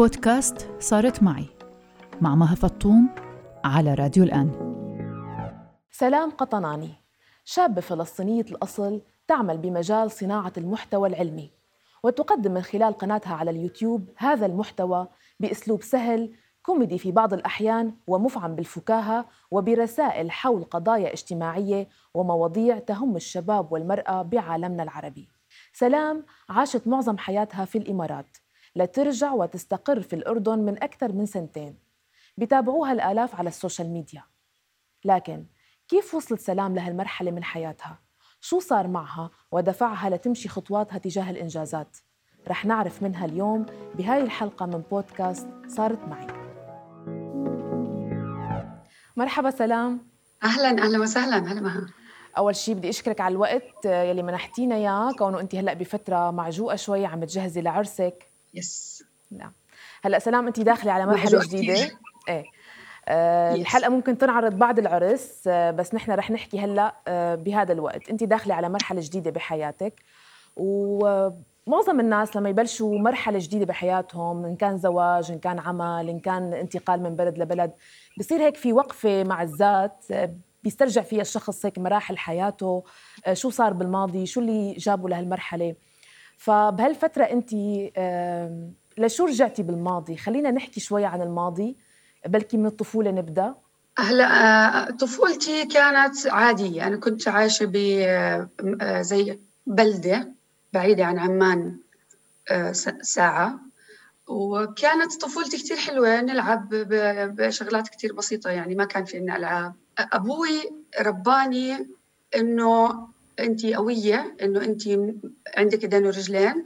بودكاست صارت معي مع مها فطوم على راديو الآن. سلام قطناني. شابة فلسطينية الأصل تعمل بمجال صناعة المحتوى العلمي وتقدم من خلال قناتها على اليوتيوب هذا المحتوى بأسلوب سهل كوميدي في بعض الأحيان ومفعم بالفكاهة وبرسائل حول قضايا اجتماعية ومواضيع تهم الشباب والمرأة بعالمنا العربي. سلام عاشت معظم حياتها في الإمارات. لترجع وتستقر في الأردن من أكثر من سنتين. بتابعوها الآلاف على ال social media. لكن كيف وصلت سلام لهالمرحلة من حياتها؟ شو صار معها ودفعها لتمشي خطواتها تجاه الإنجازات؟ رح نعرف منها اليوم بهاي الحلقة من بودكاست صارت معي. مرحبا سلام. أهلا أهلا وسهلا. هلا مها. أول شيء بدي أشكرك على الوقت يلي منحتينا إياه. كونه أنت هلأ بفترة معجوقة شوي عم تجهزي لعرسك. يس نعم. هلا سلام انت داخلة على مرحلة جديدة. إيه. آه،. الحلقة ممكن تنعرض بعد العرس آه، بس نحن رح نحكي هلا آه، بهذا الوقت. انت داخلة على مرحلة جديدة بحياتك ومعظم الناس لما يبلشوا مرحلة جديدة بحياتهم إن كان زواج إن كان عمل إن كان انتقال من بلد لبلد بصير هيك في وقفة مع الذات آه، بيسترجع فيها الشخص هيك مراحل حياته آه، شو صار بالماضي شو اللي جابه لهالمرحلة. فبهالفترة أنت لشو رجعتي بالماضي؟ خلينا نحكي شوي عن الماضي بلكي من الطفولة نبدأ. هلا آه، طفولتي كانت عادية. أنا كنت عايشة ب آه، زي بلدة بعيدة عن عمان آه، س- ساعة. وكانت طفولتي كتير حلوة. نلعب بشغلات كتير بسيطة. يعني ما كان في عنا ألعاب. أبوي رباني إنه أنت قوية إنه أنت عندك إيدين ورجلين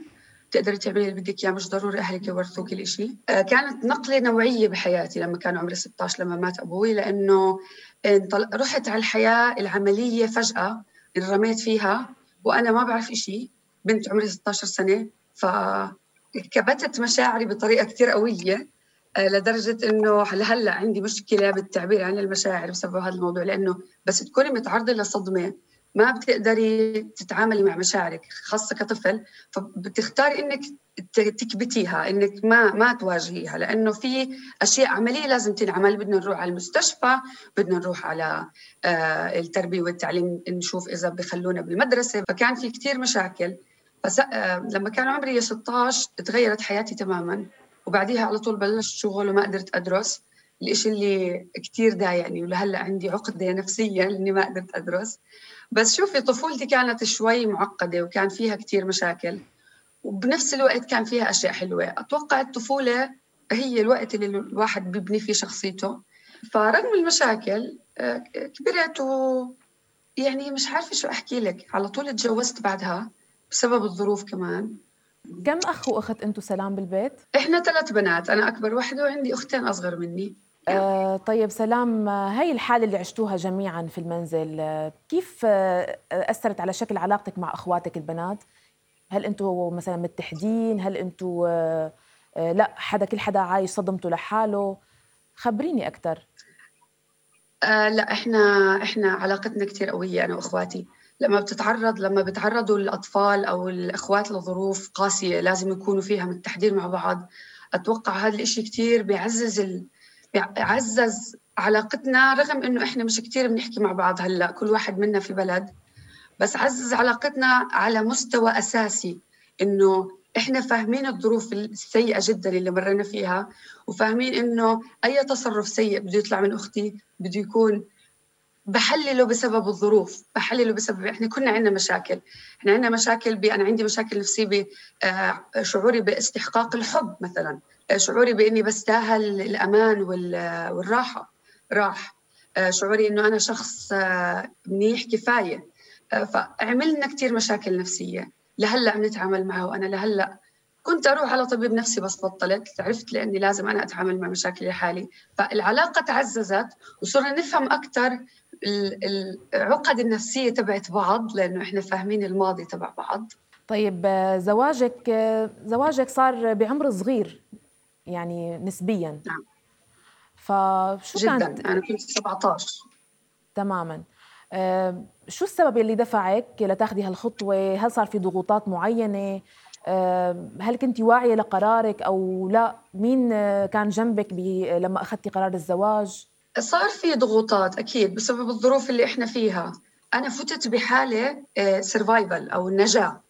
تقدري تعملي اللي بدك إياه مش ضروري أهلك يورثوك الاشي آه، كانت نقلة نوعية بحياتي لما كان عمري 16 لما مات أبوي لأنه انطل- رحت على الحياة العملية فجأة انرميت فيها وأنا ما بعرف إشي. بنت عمري 16 سنة فكبتت مشاعري بطريقة كثير قوية آه، لدرجة إنه لهلأ عندي مشكلة بالتعبير عن المشاعر بسبب هذا الموضوع لأنه بس تكوني متعرضة لصدمة ما بتقدري تتعاملي مع مشاعرك خاصة كطفل فبتختاري إنك تكبتيها إنك ما ما تواجهيها لأنه في أشياء عملية لازم تنعمل بدنا نروح على المستشفى بدنا نروح على آه، التربية والتعليم نشوف إذا بخلونا بالمدرسة فكان في كتير مشاكل. فس... آه، لما كان عمري 16 تغيرت حياتي تماما وبعديها على طول بلشت شغل وما قدرت أدرس. الإشي اللي كتير ضايقني ولهلا عندي عقدة نفسية لأني ما قدرت أدرس. بس شوفي طفولتي كانت شوي معقدة وكان فيها كتير مشاكل. وبنفس الوقت كان فيها أشياء حلوة. أتوقع الطفولة هي الوقت اللي الواحد بيبني فيه شخصيته. فرغم المشاكل آه، كبرت و يعني مش عارفة شو أحكي لك. على طول تجوزت بعدها بسبب الظروف كمان. كم أخ وأخت أنتم سلام بالبيت؟ إحنا ثلاث بنات. أنا أكبر واحدة وعندي أختين أصغر مني. آه طيب سلام هاي الحالة اللي عشتوها جميعا في المنزل آه، كيف آه، أثرت على شكل علاقتك مع أخواتك البنات؟ هل أنتوا مثلا متحدين؟ هل أنتوا لا حدا كل حدا عايش صدمته لحاله؟ خبريني أكثر آه لا إحنا إحنا علاقتنا كتير قوية أنا وأخواتي لما بتتعرض لما بتعرضوا الاطفال أو الأخوات لظروف قاسية لازم يكونوا فيها متحدين مع بعض أتوقع هذا الإشي كتير بيعزز ال... بيعزز علاقتنا رغم إنه إحنا مش كتير بنحكي مع بعض هلأ كل واحد منا في بلد بس عزز علاقتنا على مستوى أساسي إنه إحنا فاهمين الظروف السيئة جدا اللي مرينا فيها وفاهمين إنه أي تصرف سيء بده يطلع من أختي بده يكون بحلله بسبب الظروف بحلله بسبب إحنا كنا عندنا مشاكل إحنا عندنا مشاكل ب... أنا عندي مشاكل نفسيه بشعوري باستحقاق الحب مثلا آه، شعوري بإني بستاهل الأمان وال... والراحة راح آه، شعوري إنه أنا شخص آه، منيح كفاية آه، فعملنا كثير مشاكل نفسية لهلأ بنتعامل معها وأنا لهلأ كنت أروح على طبيب نفسي بس بطلت عرفت لأني لازم أنا أتعامل مع مشاكلي لحالي فالعلاقة تعززت وصرنا نفهم أكثر العقد النفسية تبعت بعض لأنه إحنا فاهمين الماضي تبع بعض. طيب آه، زواجك آه، زواجك صار بعمر صغير يعني نسبيا. نعم. فشو جدا. كانت أنا كنت 17 تماما. آه، شو السبب اللي دفعك لتاخذي هالخطوة؟ هل صار في ضغوطات معينة؟ هل كنت واعية لقرارك أو لا؟ مين كان جنبك لما أخذتي قرار الزواج؟ صار في ضغوطات أكيد بسبب الظروف اللي إحنا فيها. أنا فتت بحالة سرفايفل أو النجاة.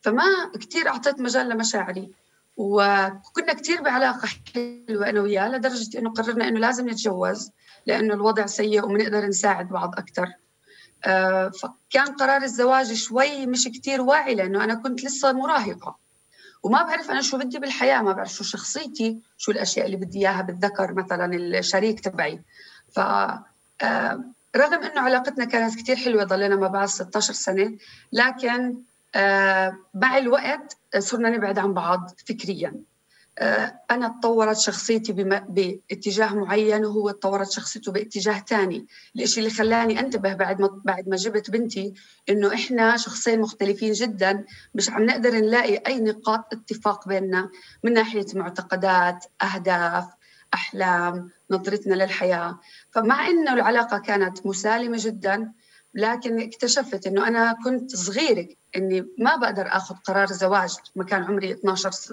فما كثير أعطيت مجال لمشاعري. وكنا كثير بعلاقة حلوة أنا وياه لدرجة إنه قررنا إنه لازم نتجوز لأنه الوضع سيء وبنقدر نساعد بعض أكثر آه، فكان قرار الزواج شوي مش كتير واعي لأنه أنا كنت لسه مراهقة. وما بعرف أنا شو بدي بالحياة ما بعرف شو شخصيتي شو الأشياء اللي بدي إياها بالذكر مثلا الشريك تبعي. ف آه، رغم إنه علاقتنا كانت كتير حلوة ضلينا مع بعض 16 سنة لكن آه، مع الوقت صرنا نبعد عن بعض فكريا. آه، أنا تطورت شخصيتي باتجاه معين وهو تطورت شخصيته باتجاه ثاني الشيء اللي خلاني أنتبه بعد ما بعد ما جبت بنتي إنه إحنا شخصين مختلفين جدا مش عم نقدر نلاقي أي نقاط اتفاق بيننا من ناحية معتقدات أهداف أحلام نظرتنا للحياة. فمع إنه العلاقة كانت مسالمة جدا لكن اكتشفت إنه أنا كنت صغيرة إني ما بقدر آخذ قرار زواج لما كان عمري 12 س...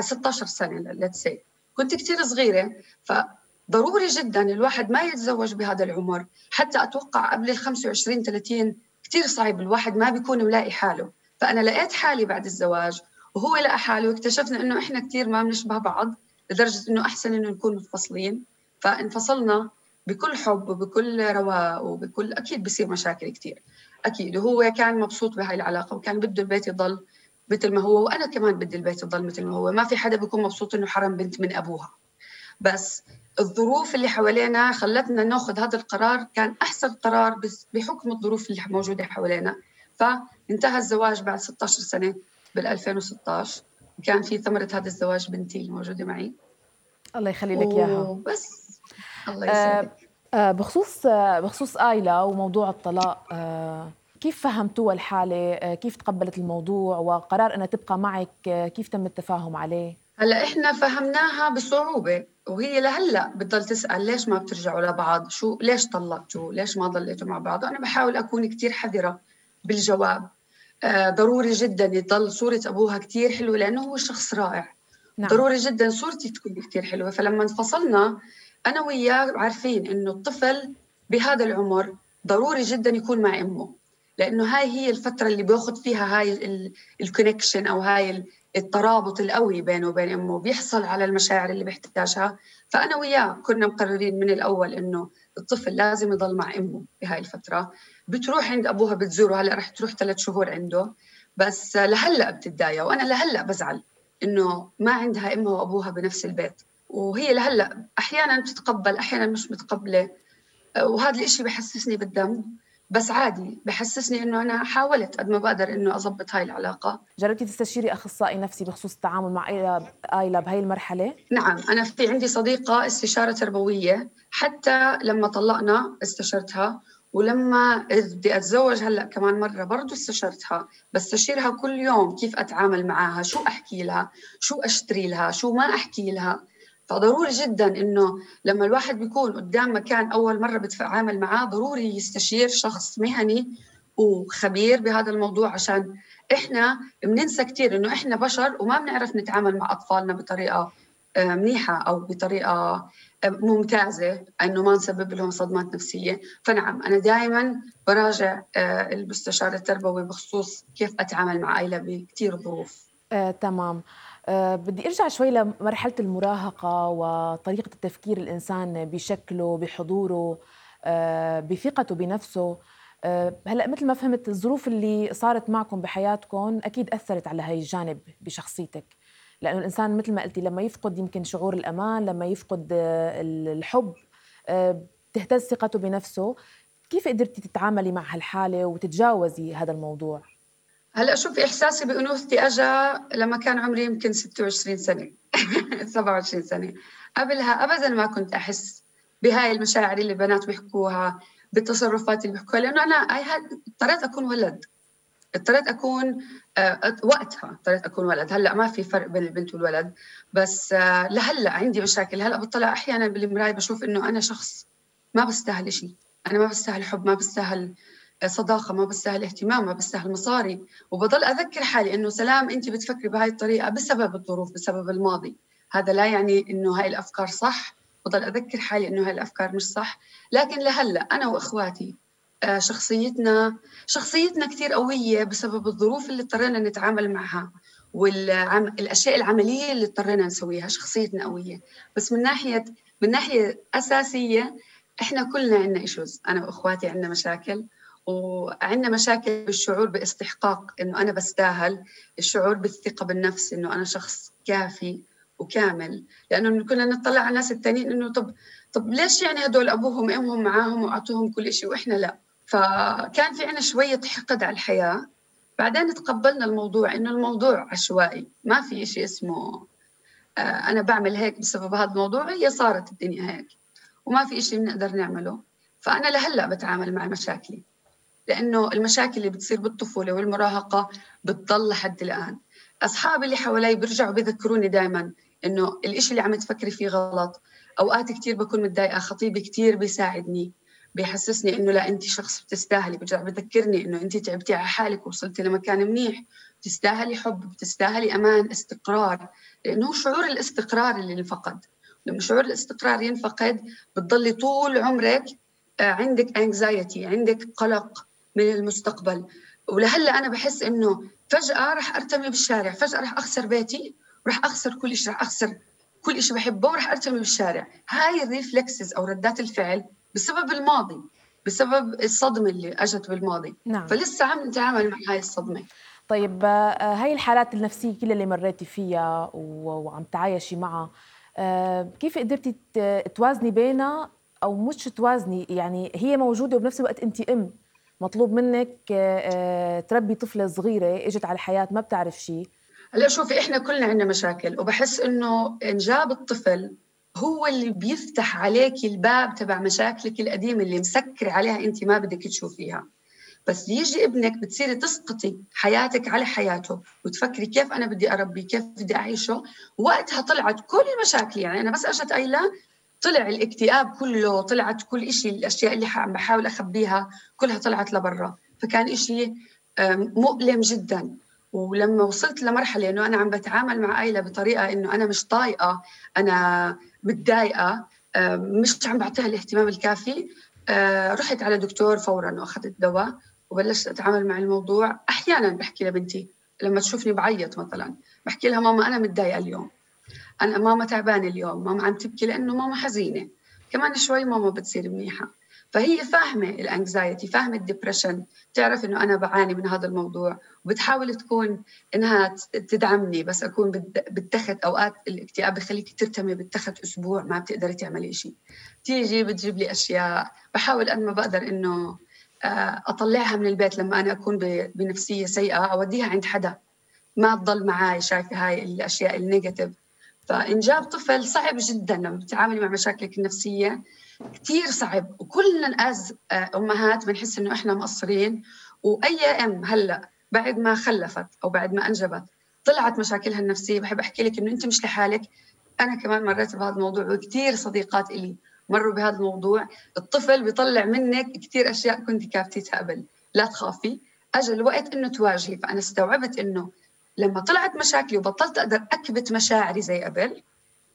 16 سنة ليتس كنت كثير صغيرة فضروري جدا الواحد ما يتزوج بهذا العمر. حتى أتوقع قبل ال 25 30 كثير صعب الواحد ما بيكون ملاقي حاله. فأنا لقيت حالي بعد الزواج وهو لقى حاله واكتشفنا إنه إحنا كثير ما بنشبه بعض لدرجة إنه أحسن إنه نكون منفصلين فانفصلنا بكل حب وبكل رواق وبكل أكيد بصير مشاكل كثير أكيد. وهو كان مبسوط بهاي العلاقة وكان بده البيت يضل مثل ما هو وأنا كمان بدي البيت يضل مثل ما هو. ما في حدا بيكون مبسوط إنه حرم بنت من أبوها. بس الظروف اللي حوالينا خلتنا نأخذ هذا القرار كان أحسن قرار بس بحكم الظروف اللي موجودة حوالينا. فانتهى الزواج بعد 16 سنة بال 2016 وكان في ثمرة هذا الزواج بنتي الموجودة معي. الله يخلي لك إياها. بس الله يسعدك. آه بخصوص آه بخصوص آيلا وموضوع الطلاق آه كيف فهمتوها الحالة؟ آه كيف تقبلت الموضوع؟ وقرار أنها تبقى معك آه كيف تم التفاهم عليه؟ هلا إحنا فهمناها بصعوبة وهي لهلأ بتضل تسأل ليش ما بترجعوا لبعض؟ شو ليش طلقتوا؟ ليش ما ضليتوا مع بعض؟ وأنا بحاول أكون كتير حذرة بالجواب. آه ضروري جدا يضل صورة أبوها كتير حلوة لأنه هو شخص رائع. نعم. ضروري جدا صورتي تكون كتير حلوة. فلما انفصلنا أنا وياه عارفين إنه الطفل بهذا العمر ضروري جدا يكون مع أمه لأنه هاي هي الفترة اللي بيأخذ فيها هاي ال connection أو هاي الترابط القوي بينه وبين أمه بيحصل على المشاعر اللي بيحتاجها. فأنا وياه كنا مقررين من الأول إنه الطفل لازم يضل مع أمه بهاي الفترة. بتروح عند أبوها بتزوره هلأ رح تروح ثلاث شهور عنده. بس لهلأ بتتضايق وأنا لهلأ بزعل إنه ما عندها أمها وأبوها بنفس البيت. وهي لهلا أحيانا بتتقبل أحيانا مش متقبلة. وهذا الإشي بحسسني بالذنب بس عادي بحسسني إنه أنا حاولت قد ما بقدر إنه اضبط هاي العلاقة. جربتي تستشيري أخصائي نفسي بخصوص التعامل مع ايلا بهي المرحلة؟ نعم أنا في عندي صديقة استشارة تربوية. حتى لما طلقنا استشرتها ولما بدي أتزوج هلأ كمان مرة برضه استشرتها. بستشيرها كل يوم كيف أتعامل معها شو أحكي لها شو أشتري لها شو ما أحكي لها. فضروري جدا إنه لما الواحد بيكون قدام مكان أول مرة بتعامل معاه ضروري يستشير شخص مهني وخبير بهذا الموضوع عشان إحنا بننسى كثير إنه إحنا بشر وما بنعرف نتعامل مع أطفالنا بطريقة آه، منيحة أو بطريقة آه، ممتازة إنه ما نسبب لهم صدمات نفسية، فنعم أنا دائما براجع آه، المستشار التربوي بخصوص كيف أتعامل مع عائله بكثير ظروف. آه، تمام. أه بدي ارجع شوي لمرحلة المراهقة وطريقة التفكير الإنسان بشكله بحضوره أه بثقته بنفسه. أه هلأ مثل ما فهمت الظروف اللي صارت معكم بحياتكم أكيد أثرت على هاي الجانب بشخصيتك. لأنه الإنسان مثل ما قلتي لما يفقد يمكن شعور الأمان لما يفقد آه، الحب آه، تهتز ثقته بنفسه. كيف قدرتي تتعاملي مع هالحالة وتتجاوزي هذا الموضوع؟ هلا شوف إحساسي بانوثتي اجى لما كان عمري يمكن 26 سنة 27 سنة. قبلها ابدا ما كنت أحس بهاي المشاعر اللي البنات بيحكوها بالتصرفات اللي بيحكوها لأنه أنا اضطريت أكون ولد. اضطريت أكون آه، وقتها اضطريت أكون ولد. هلأ ما في فرق بين البنت والولد. بس آه، لهلأ عندي مشاكل. هلأ بطلع أحيانا بالمراية بشوف إنه أنا شخص ما بستاهل شيء أنا ما بستاهل حب ما بستاهل صداقة ما بستاهل اهتمام ما بستاهل مصاري. وبضل أذكر حالي إنه سلام أنت بتفكري بهاي الطريقة بسبب الظروف بسبب الماضي. هذا لا يعني إنه هاي الأفكار صح. بضل أذكر حالي إنه هاي الأفكار مش صح. لكن لهلأ أنا وإخواتي آه، شخصيتنا شخصيتنا كثير قوية بسبب الظروف اللي اضطرينا نتعامل معها والاشياء العملية اللي اضطرينا نسويها. شخصيتنا قوية. بس من ناحية من ناحية أساسية إحنا كلنا عندنا ايشوز أنا وإخواتي عندنا مشاكل. وعندنا مشاكل بالشعور باستحقاق إنه أنا بستاهل الشعور بالثقة بالنفس إنه أنا شخص كافي وكامل. لأنه كنا نطلع على الناس الثانيين إنه طب طب ليش يعني هدول أبوهم امهم معاهم وأعطوهم كل شيء وإحنا لا؟ فكان في عندنا شوية حقد على الحياة. بعدين تقبلنا الموضوع إنه الموضوع عشوائي ما في شيء اسمه آه أنا بعمل هيك بسبب هذا الموضوع هي صارت الدنيا هيك وما في شيء بنقدر نعمله. فأنا لهلأ بتعامل مع مشاكلي. لأنه المشاكل اللي بتصير بالطفولة والمراهقة بتضل لحد الآن. اصحابي اللي حوالي بيرجعوا بيذكروني دائما إنه الإشي اللي عم تفكري فيه غلط. أوقات كثير بكون متضايقة خطيبي كثير بيساعدني بيحسسني إنه لا انت شخص بتستاهلي. برجع بذكرني إنه انت تعبتي على حالك وصلتي لمكان منيح. بتستاهلي حب بتستاهلي أمان استقرار. لأنه شعور الاستقرار اللي انفقد لما شعور الاستقرار ينفقد بتضلي طول عمرك آه، عندك anxiety عندك قلق. من المستقبل. ولهلا أنا بحس إنه فجأة رح أرتمي بالشارع فجأة رح أخسر بيتي ورح أخسر كل شيء رح أخسر كل شيء بحبه ورح أرتمي بالشارع. هاي ال reflexes أو ردات الفعل بسبب الماضي بسبب الصدمة اللي أجت بالماضي. نعم. فلسه عم نتعامل مع هاي الصدمة. طيب آه، هاي الحالات النفسية كل اللي مريتي فيها وعم تعايشي معها آه، كيف قدرتي توازني بينها أو مش توازني؟ يعني هي موجودة وبنفس الوقت انت أم. مطلوب منك آه، تربي طفلة صغيرة إجت على الحياة ما بتعرف شيء هلأ شوفي إحنا كلنا عندنا مشاكل وبحس إنه إنجاب الطفل هو اللي بيفتح عليك الباب تبع مشاكلك القديمة اللي مسكر عليها أنت ما بدك تشوفيها. بس يجي ابنك بتصيري تسقطي حياتك على حياته وتفكري كيف أنا بدي أربي كيف بدي أعيشه وقتها طلعت كل المشاكل يعني أنا بس أجت أيلا طلع الاكتئاب كله طلعت كل شيء الأشياء اللي بحاول أخبيها كلها طلعت لبرا. فكان شيء مؤلم جدا. ولما وصلت لمرحلة إنه أنا عم بتعامل مع ايلا بطريقة إنه أنا مش طايقة أنا متضايقة مش عم بعطيها الاهتمام الكافي رحت على دكتور فورا وأخذت دواء وبلشت أتعامل مع الموضوع. أحيانا بحكي لبنتي لما تشوفني بعيط مثلا بحكي لها ماما أنا متضايقة اليوم. أنا ماما تعبانة اليوم ماما عم تبكي لأنه ماما حزينة. كمان شوي ماما بتصير منيحة. فهي فاهمة الانكزايتي فاهمة الدبرشن تعرف إنه أنا بعاني من هذا الموضوع وبتحاول تكون إنها تدعمني بس أكون بالتخت أوقات الاكتئاب بخليك ترتمي بالتخت أسبوع ما بتقدري تعملي شيء تيجي بتجيب لي أشياء. بحاول قد ما بقدر إنه آه، أطلعها من البيت لما أنا أكون بنفسية سيئة أوديها عند حدا. ما تضل معي شايفة هاي الأشياء ال negative فانجاب طفل صعب جدا لما بتتعاملي مع مشاكلك النفسية. كثير صعب. وكلنا as آه، أمهات بنحس إنه إحنا مقصرين. وأي أم هلأ بعد ما خلفت أو بعد ما أنجبت طلعت مشاكلها النفسية. بحب أحكي لك إنه أنت مش لحالك. أنا كمان مريت بهذا الموضوع وكثير صديقات إلي مروا بهذا الموضوع. الطفل بيطلع منك كثير أشياء كنت كابتيتها قبل. لا تخافي. اجى الوقت إنه تواجهي. فأنا استوعبت إنه لما طلعت مشاكلي وبطلت أقدر أكبت مشاعري زي قبل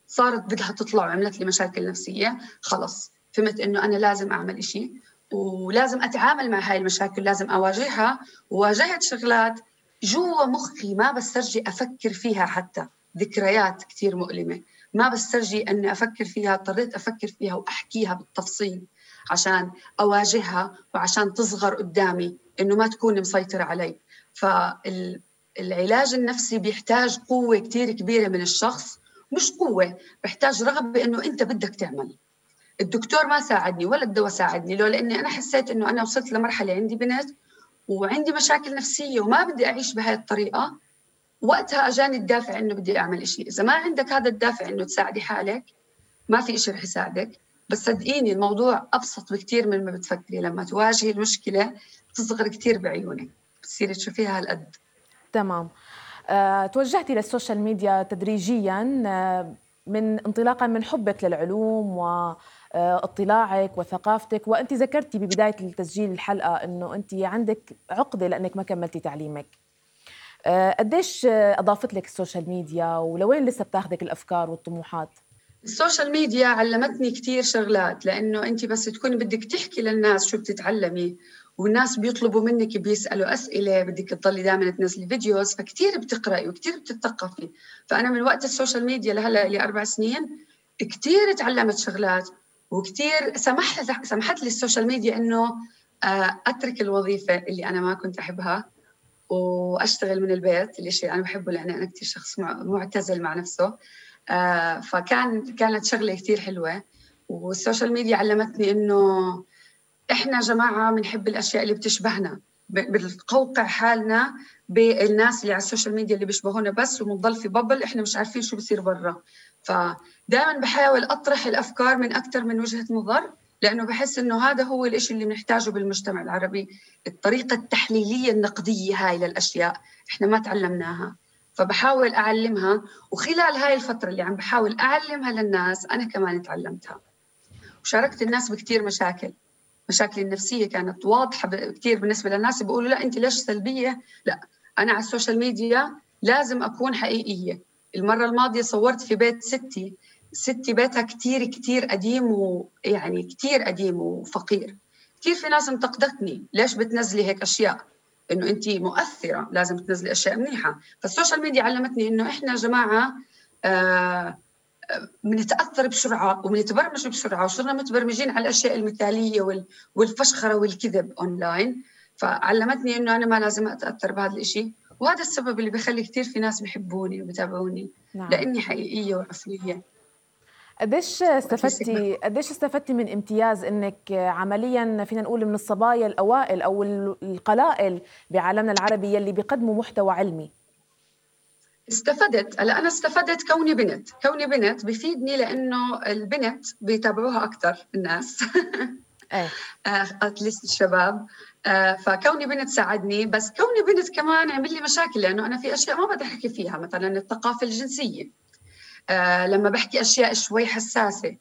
صارت بدها تطلع وعملت لي مشاكل نفسية خلص. فهمت إنه أنا لازم أعمل إشي ولازم أتعامل مع هاي المشاكل لازم أواجهها. وواجهت شغلات جوا مخي ما بسترجي أفكر فيها حتى. ذكريات كثير مؤلمة. ما بسترجي إني أفكر فيها اضطريت أفكر فيها وأحكيها بالتفصيل عشان أواجهها وعشان تصغر قدامي إنه ما تكون مسيطرة علي. فالعلاج النفسي بيحتاج قوة كثير كبيرة من الشخص مش قوة بيحتاج رغبة إنه أنت بدك تعمل. الدكتور ما ساعدني ولا الدواء ساعدني لو لأني أنا حسيت إنه أنا وصلت لمرحلة عندي بنت وعندي مشاكل نفسية وما بدي أعيش بهاي الطريقة. وقتها أجاني الدافع إنه بدي أعمل شيء إذا ما عندك هذا الدافع إنه تساعدي حالك ما في شيء رح يساعدك. بس صدقيني الموضوع أبسط بكثير من ما بتفكري. لما تواجهي المشكلة بتصغر كثير بعيونك. بتصيري تشوفيها هالقد. تمام. أه، توجهتي للسوشيال ميديا تدريجيا أه، من انطلاقا من حبك للعلوم واطلاعك وثقافتك. وأنت ذكرتي ببداية التسجيل الحلقة إنه أنت عندك عقدة لأنك ما كملتي تعليمك. قديش أضافت لك ال social media ولوين لسه بتاخذك الأفكار والطموحات؟ ال social media علمتني كثير شغلات لأنه أنت بس تكوني بدك تحكي للناس شو بتتعلمي. والناس بيطلبوا منك بيسألوا أسئلة بدك تضلي دائما تنزلي videos فكتير بتقرأي وكتير بتتثقفي. فأنا من وقت ال social media لهلأ لي أربع سنين كتير تعلمت شغلات وكتير سمحت سمحت لي ال social media إنه آه، أترك الوظيفة اللي أنا ما كنت أحبها وأشتغل من البيت اللي شيء أنا بحبه لأني أنا كثير شخص معتزل مع نفسه. آه، فكان كانت شغلة كثير حلوة. وال social media علمتني إنه إحنا جماعة بنحب الأشياء اللي بتشبهنا بنقوقع حالنا بالناس اللي على ال social media اللي بيشبهونا بس وبنضل في bubble إحنا مش عارفين شو بصير برا. فدائما بحاول أطرح الأفكار من أكثر من وجهة نظر لأنه بحس إنه هذا هو الشيء اللي بنحتاجه بالمجتمع العربي الطريقة التحليلية النقدية هاي للأشياء إحنا ما تعلمناها. فبحاول أعلمها وخلال هاي الفترة اللي عم بحاول أعلمها للناس أنا كمان تعلمتها. وشاركت الناس بكثير مشاكل. مشاكلي النفسية كانت واضحة كثير بالنسبة للناس. بيقولوا لا انت ليش سلبية؟ لا أنا على ال social media لازم أكون حقيقية. المرة الماضية صورت في بيت ستي. ستي بيتها كثير كثير قديم ويعني كثير قديم وفقير. كثير في ناس انتقدتني. ليش بتنزلي هيك أشياء؟ إنه انت مؤثرة لازم تنزلي أشياء منيحة. فال social media علمتني إنه إحنا جماعة آه بنتاثر بسرعة وبنتبرمج بسرعة وصرنا متبرمجين على الأشياء المثالية والفشخرة والكذب اونلاين فعلمتني إنه أنا ما لازم أتأثر بهذا الشيء وهذا السبب اللي بيخلي كثير في ناس بيحبوني وبتابعوني نعم. لأني حقيقية وعفويه قديش استفدتي قديش استفدتي من امتياز إنك عمليا فينا نقول من الصبايا الأوائل أو القلائل بعالمنا العربي يلي بيقدموا محتوى علمي؟ استفدت. هلا أنا استفدت كوني بنت. كوني بنت بفيدني لأنه البنت بيتابعوها أكثر الناس. إيه. اتليست آه، الشباب. آه، فكوني بنت ساعدني. بس كوني بنت كمان عمل لي مشاكل لأنه أنا في أشياء ما بدي أحكي فيها. مثلا الثقافة الجنسية. آه لما بحكي أشياء شوي حساسة.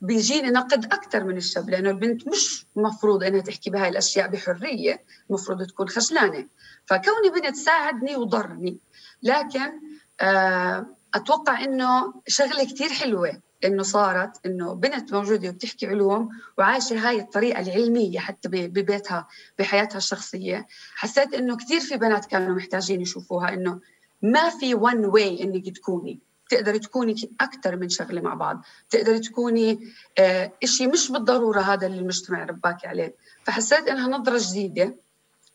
بيجيني نقد أكثر من الشاب لأنه البنت مش مفروض إنها تحكي بهاي الأشياء بحرية المفروض تكون خجلانة. فكوني بنت ساعدني وضرني. لكن آه أتوقع إنه شغلة كثير حلوة إنه صارت إنه بنت موجودة وبتحكي علوم وعايشة هاي الطريقة العلمية حتى ببيتها بحياتها الشخصية. حسيت إنه كثير في بنات كانوا محتاجين يشوفوها إنه ما في one way إنك تكوني. تقدري تكوني أكثر من شغلة مع بعض تقدري تكوني آه شيء مش بالضرورة هذا اللي المجتمع رباكي عليه فحسيت إنها نظرة جديدة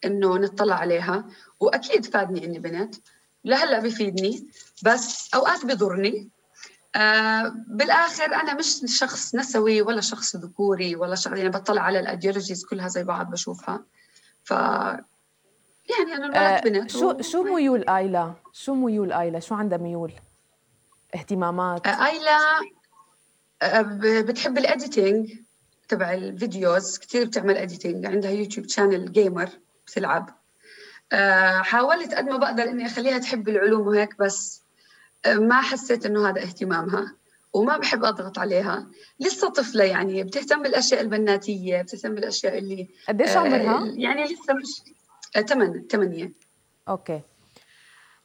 إنه نطلع عليها وأكيد فادني إني بنت لهلأ بفيدني بس أوقات بضرني آه بالآخر أنا مش شخص نسوي ولا شخص ذكوري ولا شغله يعني بطلع على ال ideologies كلها زي بعض بشوفها ف يعني أنا انولدت آه بنت شو و... شو ميول آيلا؟ شو ميول آيلا؟ شو عندها ميول؟ اهتمامات؟ آه أيلا. آه بتحب ال editing تبع ال videos؟ كثير بتعمل editing عندها يوتيوب channel gamer بتلعب. آه حاولت قد ما بقدر إني أخليها تحب العلوم وهيك بس ما حسيت إنه هذا اهتمامها وما بحب أضغط عليها. لسه طفلة يعني بتهتم بالأشياء البناتية بتهتم بالأشياء اللي قديش عمرها؟ يعني لسه مش ثمانية ثمانية أوكي.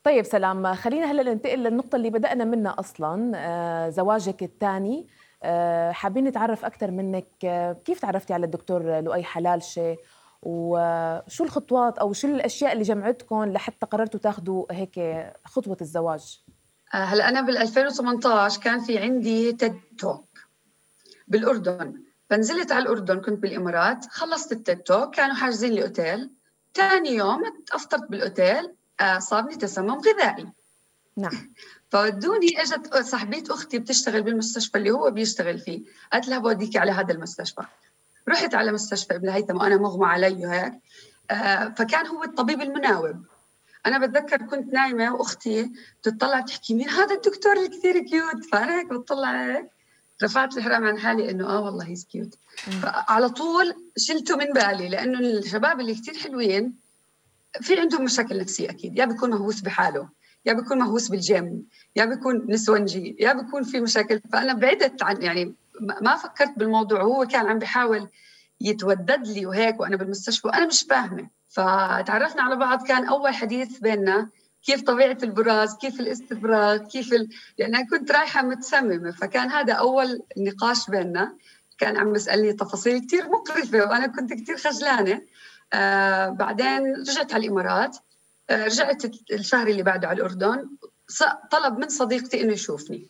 طيب سلام. خلينا هلا ننتقل للنقطة اللي بدأنا منها أصلا آه زواجك الثاني. آه حابين نتعرف أكثر منك. آه كيف تعرفتي على الدكتور لؤي حلالشة؟ وشو الخطوات أو شو الأشياء اللي جمعتكم لحتى قررتوا تاخذوا هيك خطوة الزواج؟ هلا أنا بال 2018 كان في عندي تيد توك بالأردن. فنزلت على الأردن كنت بالإمارات خلصت ال TED Talk كانوا حاجزين لي أوتيل ثاني يوم افطرت بالأوتيل. صابني تسمم غذائي. نعم. فودوني اجت صاحبيه أختي بتشتغل بالمستشفى اللي هو بيشتغل فيه. قالت لها بوديكي على هذا المستشفى. رحت على مستشفى ابن هيثم وأنا مغمى علي وهيك. آه، فكان هو الطبيب المناوب. أنا بتذكر كنت نايمة وأختي بتطلع بتحكي مين هذا الدكتور اللي كثير cute فأنا هيك بتطلع هيك. رفعت الحرام عن حالي إنه آه والله he's cute على طول شلته من بالي لأنه الشباب اللي كثير حلوين في عندهم مشاكل نفسية أكيد. يا بيكون مهووس بحاله يا بيكون مهووس بالجيم يا بيكون نسونجي يا بيكون في مشاكل. فأنا بعدت عن يعني ما فكرت بالموضوع. هو كان عم بيحاول يتودد لي وهيك وأنا بالمستشفى وأنا مش فاهمة. فتعرفنا على بعض كان أول حديث بيننا كيف طبيعة البراز كيف الاستفراغ كيف ال... يعني أنا كنت رايحة متسممة. فكان هذا أول نقاش بيننا. كان عم بيسالني تفاصيل كثير مقرفة وأنا كنت كثير خجلانة. آه بعدين رجعت على الإمارات. آه رجعت الشهر اللي بعده على الأردن. طلب من صديقتي إنه يشوفني.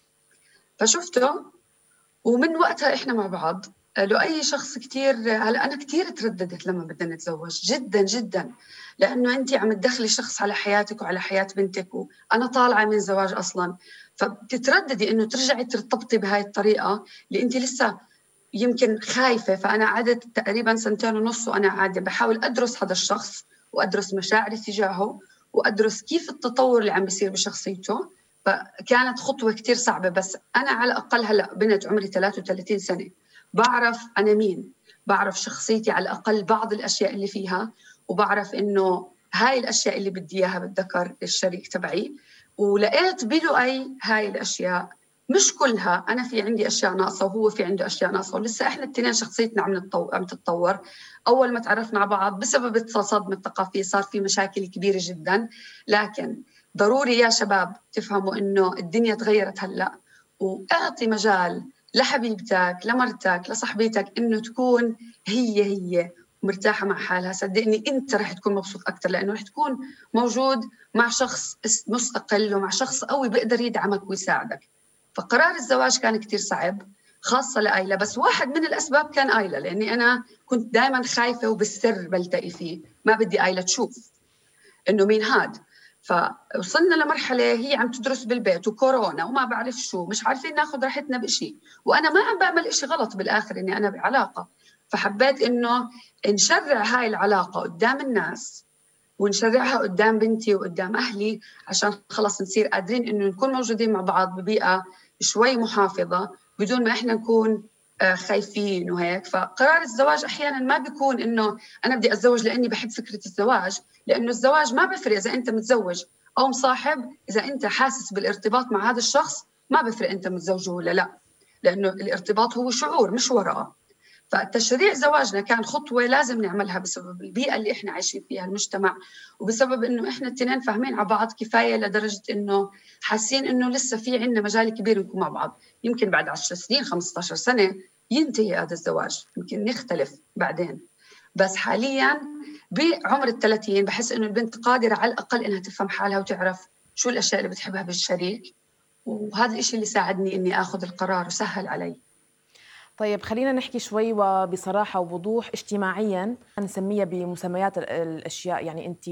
فشفته ومن وقتها إحنا مع بعض. لو أي شخص كثير هلا أنا كثير ترددت لما بدنا نتزوج جدا جدا. لأنه انت عم تدخلي شخص على حياتك وعلى حياة بنتك وأنا طالعة من زواج أصلا. فبتترددي إنه ترجعي ترتبطي بهاي الطريقة اللي انت لسه يمكن خايفة فأنا قعدت تقريبا سنتين ونص وأنا قاعدة بحاول أدرس هذا الشخص وأدرس مشاعري تجاهه وأدرس كيف التطور اللي عم بيصير بشخصيته. فكانت خطوة كثير صعبة بس أنا على الأقل هلأ بنت عمري 33 سنة. بعرف أنا مين بعرف شخصيتي على الأقل بعض الأشياء اللي فيها وبعرف إنه هاي الأشياء اللي بدي إياها بالذكر الشريك تبعي. ولقيت بلؤي هاي الأشياء مش كلها. أنا في عندي أشياء ناقصة وهو في عنده أشياء ناقصة. ولسه إحنا الاثنين شخصيتنا عم عم تتطور. أول ما تعرفنا على بعض بسبب الصدمه الثقافيه صار في مشاكل كبيرة جدا. لكن ضروري يا شباب تفهموا إنه الدنيا تغيرت هلأ. وأعطي مجال لحبيبتك لمرتك لصاحبتك إنه تكون هي هي مرتاحه مع حالها. صدقني أنت رح تكون مبسوط أكثر لأنه رح تكون موجود مع شخص مستقل ومع شخص قوي بيقدر يدعمك ويساعدك. فقرار الزواج كان كثير صعب خاصة لآيلة بس واحد من الأسباب كان آيلة لأني أنا كنت دائما خايفة وبالسر بلتقي فيه. ما بدي آيلة تشوف إنه مين هاد. فوصلنا لمرحلة هي عم تدرس بالبيت وكورونا وما بعرف شو مش عارفين ناخذ راحتنا بشيء وأنا ما عم بعمل شيء غلط بالآخر إني أنا بعلاقة. فحبيت إنه نشرع هاي العلاقة قدام الناس ونشرعها قدام بنتي وقدام أهلي عشان خلص نصير قادرين إنه نكون موجودين مع بعض ببيئة شوي محافظة بدون ما إحنا نكون آه، خايفين وهيك. فقرار الزواج أحيانا ما بيكون إنه أنا بدي أتزوج لأني بحب فكرة الزواج لأنه الزواج ما بفرق إذا أنت متزوج أو مصاحب إذا أنت حاسس بالارتباط مع هذا الشخص ما بفرق أنت متزوجه ولا لا لأنه الارتباط هو شعور مش ورقة. فتشريع زواجنا كان خطوة لازم نعملها بسبب البيئة اللي إحنا عايشين فيها المجتمع وبسبب إنه إحنا الاثنين فاهمين على بعض كفاية لدرجة إنه حاسين إنه لسه في عندنا مجال كبير نكون مع بعض. يمكن بعد 10 سنين 15 سنة ينتهي هذا الزواج يمكن نختلف بعدين. بس حاليا بعمر الثلاثين بحس إنه البنت قادرة على الأقل إنها تفهم حالها وتعرف شو الأشياء اللي بتحبها بالشريك وهذا الشيء اللي ساعدني إني آخذ القرار وسهل علي. طيب خلينا نحكي شوي وبصراحه وبوضوح اجتماعيا. نسميها بمسميات الأشياء. يعني أنت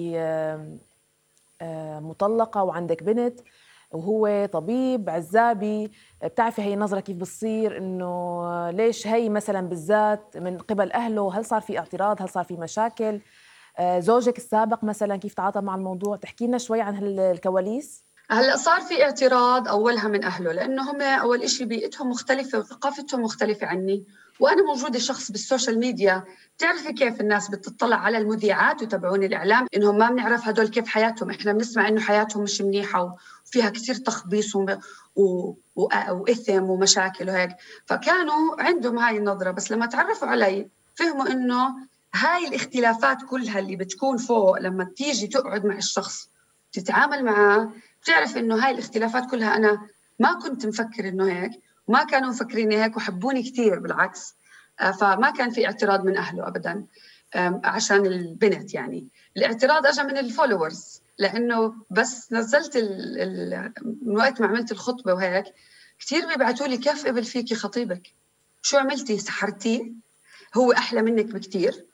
مطلقة وعندك بنت وهو طبيب عزابي. بتعرفي هي النظره كيف بتصير؟ إنه ليش هي مثلا بالذات من قبل أهله؟ هل صار في اعتراض؟ هل صار في مشاكل؟ آه، زوجك السابق مثلا كيف تعاطى مع الموضوع؟ تحكي لنا شوي عن الكواليس. هلأ صار في اعتراض أولها من أهله لأنه هم أول شيء بيئتهم مختلفة وثقافتهم مختلفة عني. وأنا موجودة شخص بالسوشيال ميديا بتعرفي كيف الناس بتطلع على المذيعات وتبعون الإعلام؟ إنهم ما بنعرف هدول كيف حياتهم. إحنا بنسمع إنه حياتهم مش منيحة وفيها كثير تخبيص و... و... وإثم ومشاكل وهيك. فكانوا عندهم هاي النظرة بس لما تعرفوا علي فهموا إنه هاي الاختلافات كلها اللي بتكون فوق لما تيجي تقعد مع الشخص تتعامل معه بتعرف إنه هاي الاختلافات كلها أنا ما كنت مفكر إنه هيك ما كانوا مفكرين هيك وحبوني كثير بالعكس آه، فما كان في اعتراض من أهله ابدا عشان البنت يعني. الاعتراض اجى من الفولورز لأنه بس نزلت ال من وقت ما عملت الخطبة وهيك كثير بيبعتوا لي كيف قبل فيكي خطيبك؟ شو عملتي؟ سحرتيه؟ هو أحلى منك بكثير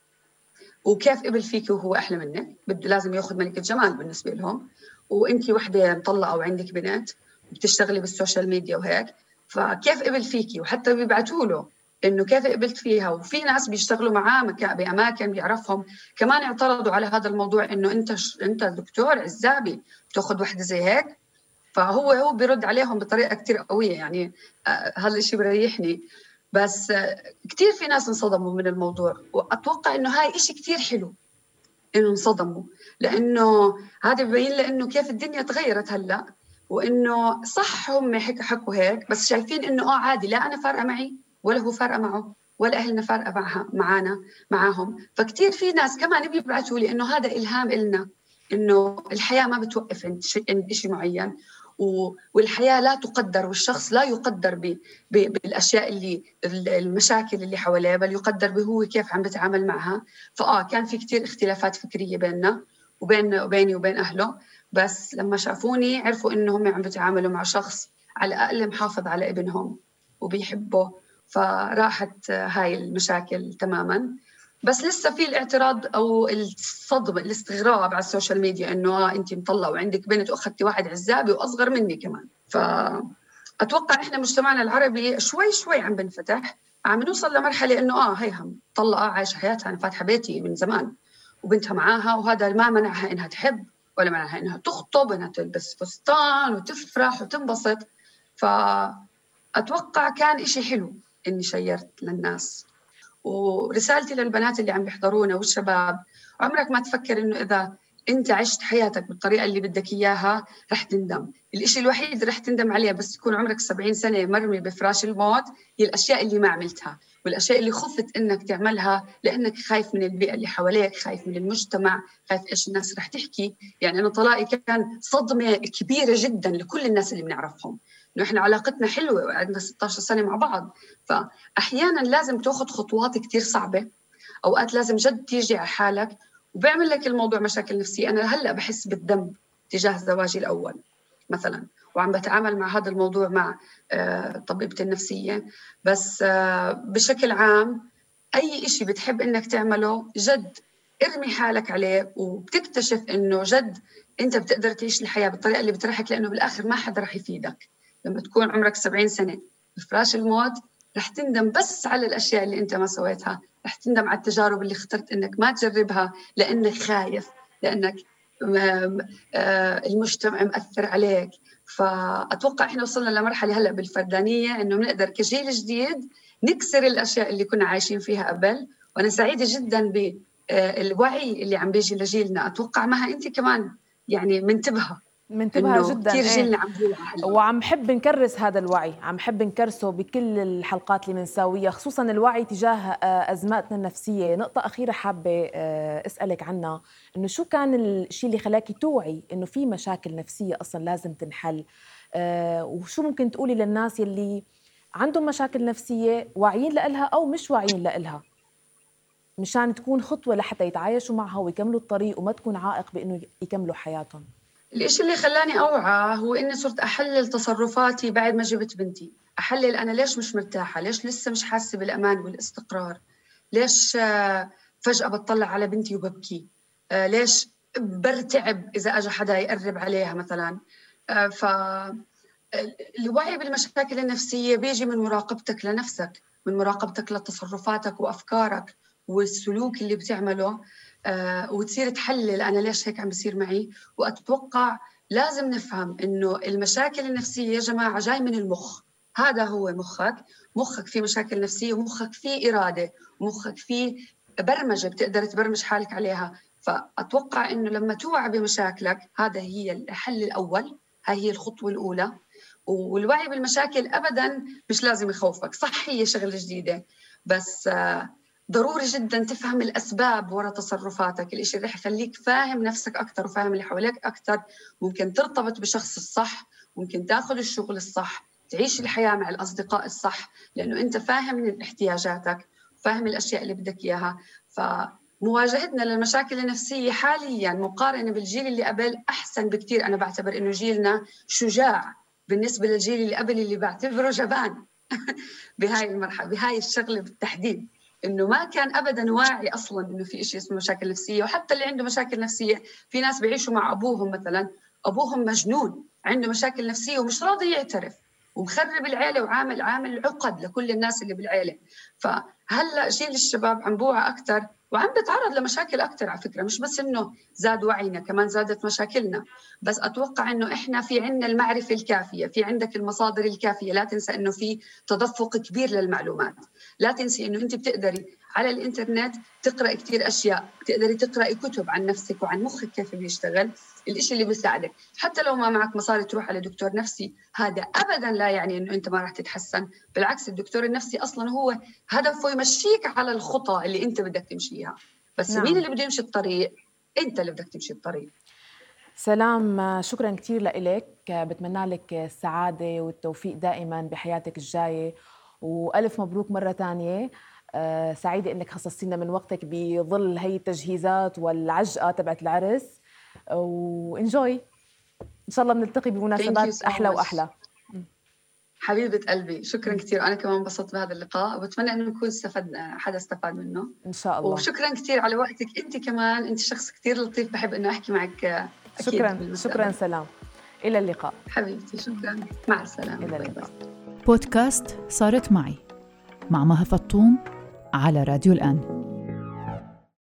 وكيف قبل فيكي وهو أحلى منك؟ بده لازم ياخذ ملكه جمال بالنسبة لهم. وانت وحدة مطلقة وعندك بنت بتشتغلي بال social media وهيك فكيف قبل فيكي؟ وحتى بيبعتوا له إنه كيف قبلت فيها؟ وفي ناس بيشتغلوا معاه بأماكن بيعرفهم. كمان اعترضوا على هذا الموضوع إنه أنت ش... أنت دكتور عزابي بتأخذ وحدة زي هيك. فهو هو بيرد عليهم بطريقة كثير قوية يعني آه هذا الشيء بس آه كثير في ناس انصدموا من الموضوع وأتوقع إنه هاي شيء كثير حلو. إنه انصدموا. لأنه هذا ببين لإنه كيف الدنيا تغيرت هلأ وإنه صح هم حكوا هيك بس شايفين إنه آه عادي لا أنا فارقة معي ولا هو فارقة معه ولا أهلنا فارقة معها معانا معاهم. فكتير في ناس كمان بيبعثوا لي إنه هذا إلهام إلنا إنه الحياة ما بتوقف عند شيء معين. والحياة لا تقدر والشخص لا يقدر بالأشياء اللي المشاكل اللي حواليه بل يقدر بهو كيف عم بتعامل معها. فآه كان في كثير اختلافات فكرية بيننا وبين وبيني وبين أهله بس لما شافوني عرفوا انه هم عم بيتعاملوا مع شخص على الأقل محافظ على ابنهم وبيحبه. فراحت هاي المشاكل تماما. بس لسه في الاعتراض أو الصدمة الاستغراب على السوشيال ميديا إنه أنت مطلع وعندك بنت واخذتي واحد عزابي وأصغر مني كمان. فاتوقع إحنا مجتمعنا العربي شوي شوي عم بنفتح عم نوصل لمرحلة إنه آه هيها مطلقه عايشة حياتها أنا فاتحة بيتي من زمان وبنتها معاها وهذا ما منعها إنها تحب ولا منعها إنها تخطب انها تلبس فستان وتفرح وتنبسط. فاتوقع كان إشي حلو إني شيرت للناس. ورسالتي للبنات اللي عم بيحضرونا والشباب عمرك ما تفكر إنه إذا أنت عشت حياتك بالطريقة اللي بدك إياها رح تندم. الإشي الوحيد اللي رح تندم عليه بس يكون عمرك 70 سنة مرمي بفراش الموت هي الأشياء اللي ما عملتها والأشياء اللي خفت إنك تعملها لأنك خايف من البيئة اللي حواليك خايف من المجتمع خايف إيش الناس رح تحكي. يعني أنا طلاقي كان صدمة كبيرة جدا لكل الناس اللي بنعرفهم. إنه إحنا علاقتنا حلوة وعندنا 16 سنة مع بعض. فأحيانا لازم تاخذ خطوات كثير صعبة. أوقات لازم جد تيجي على حالك وبيعمل لك الموضوع مشاكل نفسية. أنا هلأ بحس بالذنب تجاه زواجي الأول مثلا وعم بتعامل مع هذا الموضوع مع آه، طبيبتي النفسية. بس آه، بشكل عام أي شيء بتحب إنك تعمله جد ارمي حالك عليه وبتكتشف إنه جد أنت بتقدر تعيش الحياة بالطريقة اللي بتريحك لأنه بالآخر ما حدا رح يفيدك. لما تكون عمرك 70 سنة. بفراش الموت رح تندم بس على الأشياء اللي أنت ما سويتها. رح تندم على التجارب اللي اخترت إنك ما تجربها لأنك خايف لأنك آه، المجتمع مأثر عليك. فأتوقع إحنا وصلنا لمرحلة هلأ بالفردانية إنه بنقدر كجيل جديد نكسر الأشياء اللي كنا عايشين فيها قبل. وأنا سعيدة جدا بالوعي اللي عم بيجي لجيلنا. أتوقع معها أنت كمان يعني منتبهة. منتبهة جدا كثير إيه. جيلنا عم وعم حب نكرس هذا الوعي عم حب نكرسه بكل الحلقات اللي بنساويها خصوصا الوعي تجاه آه، أزماتنا النفسية. نقطة أخيرة حابة آه، أسألك عنها إنه شو كان الشيء اللي خلاكي توعي إنه في مشاكل نفسية أصلا لازم تنحل؟ آه، وشو ممكن تقولي للناس يلي عندهم مشاكل نفسية واعيين لها أو مش واعيين لها مشان تكون خطوة لحتى يتعايشوا معها ويكملوا الطريق وما تكون عائق بإنه يكملوا حياتهم. الإشي اللي خلاني أوعى هو إني صرت أحلل تصرفاتي بعد ما جبت بنتي. أحلل أنا ليش مش مرتاحة؟ ليش لسه مش حاسة بالأمان والاستقرار؟ ليش آه، فجأة بطلع على بنتي وببكي؟ آه، ليش برتعب إذا أجى حدا يقرب عليها مثلا؟ آه، ف الوعي بالمشاكل النفسية بيجي من مراقبتك لنفسك من مراقبتك لتصرفاتك وأفكارك والسلوك اللي بتعمله. وتصير تحلل أنا ليش هيك عم بصير معي. وأتوقع لازم نفهم إنه المشاكل النفسية يا جماعة جاي من المخ. هذا هو مخك. مخك فيه مشاكل نفسية ومخك فيه إرادة ومخك فيه برمجة بتقدر تبرمج حالك عليها. فأتوقع إنه لما توعى بمشاكلك هذا هي الحل الأول. هاي هي الخطوة الأولى. والوعي بالمشاكل ابدا مش لازم يخوفك. صح هي شغلة جديدة. بس آه، ضروري جدا تفهم الأسباب وراء تصرفاتك. الشيء اللي رح يخليك فاهم نفسك أكثر وفاهم اللي حواليك أكثر ممكن ترتبط بشخص الصح ممكن تاخذ الشغل الصح تعيش الحياة مع الأصدقاء الصح لأنه أنت فاهم من احتياجاتك فاهم الأشياء اللي بدك إياها. فمواجهتنا للمشاكل النفسية حاليا مقارنة بالجيل اللي قبل أحسن بكثير أنا بعتبر إنه جيلنا شجاع بالنسبة للجيل اللي قبل اللي بعتبره جبان. بهاي المرحلة بهاي الشغلة بالتحديد. إنه ما كان ابدا واعي أصلا إنه في شيء اسمه مشاكل نفسية وحتى اللي عنده مشاكل نفسية في ناس بيعيشوا مع أبوهم مثلا أبوهم مجنون عنده مشاكل نفسية ومش راضي يعترف ومخرب العيلة وعامل عامل عقد لكل الناس اللي بالعيلة. فهلأ جيل الشباب عم بوعى أكثر وعم بتعرض لمشاكل أكثر على فكرة مش بس إنه زاد وعينا كمان زادت مشاكلنا. بس أتوقع إنه إحنا في عندنا المعرفة الكافية في عندك المصادر الكافية. لا تنسى إنه في تدفق كبير للمعلومات. لا تنسي إنه أنت بتقدري على الإنترنت تقرأي كثير أشياء تقدري تقرأي كتب عن نفسك وعن مخك كيف بيشتغل الإشي اللي بيساعدك. حتى لو ما معك مصاري تروح على دكتور نفسي هذا أبدا لا يعني أنه أنت ما راح تتحسن. بالعكس الدكتور النفسي أصلا هو هدفه يمشيك على الخطى اللي أنت بدك تمشيها. بس نعم. مين اللي بده يمشي الطريق؟ أنت اللي بدك تمشي الطريق. سلام شكرا كثير لك بتمنى لك السعادة والتوفيق دائما بحياتك الجاية. وألف مبروك مرة ثانية سعيدة إنك خصصتينا من وقتك بظل هي التجهيزات والعجقة تبعت العرس. وإنجوي. إن شاء الله بنلتقي بمناسبات so أحلى وأحلى. حبيبة قلبي شكرا كثير أنا كمان انبسطت بهذا اللقاء وبتمنى إنه نكون استفد حدا استفاد منه. إن شاء الله. وشكرا كثير على وقتك. أنت كمان أنت شخص كثير لطيف بحب إنه أحكي معك أكيد شكرا شكرا سلام. إلى اللقاء. حبيبتي شكرا. مع السلامة. إلى اللقاء. بودكاست صارت معي مع مها فطوم على راديو الآن.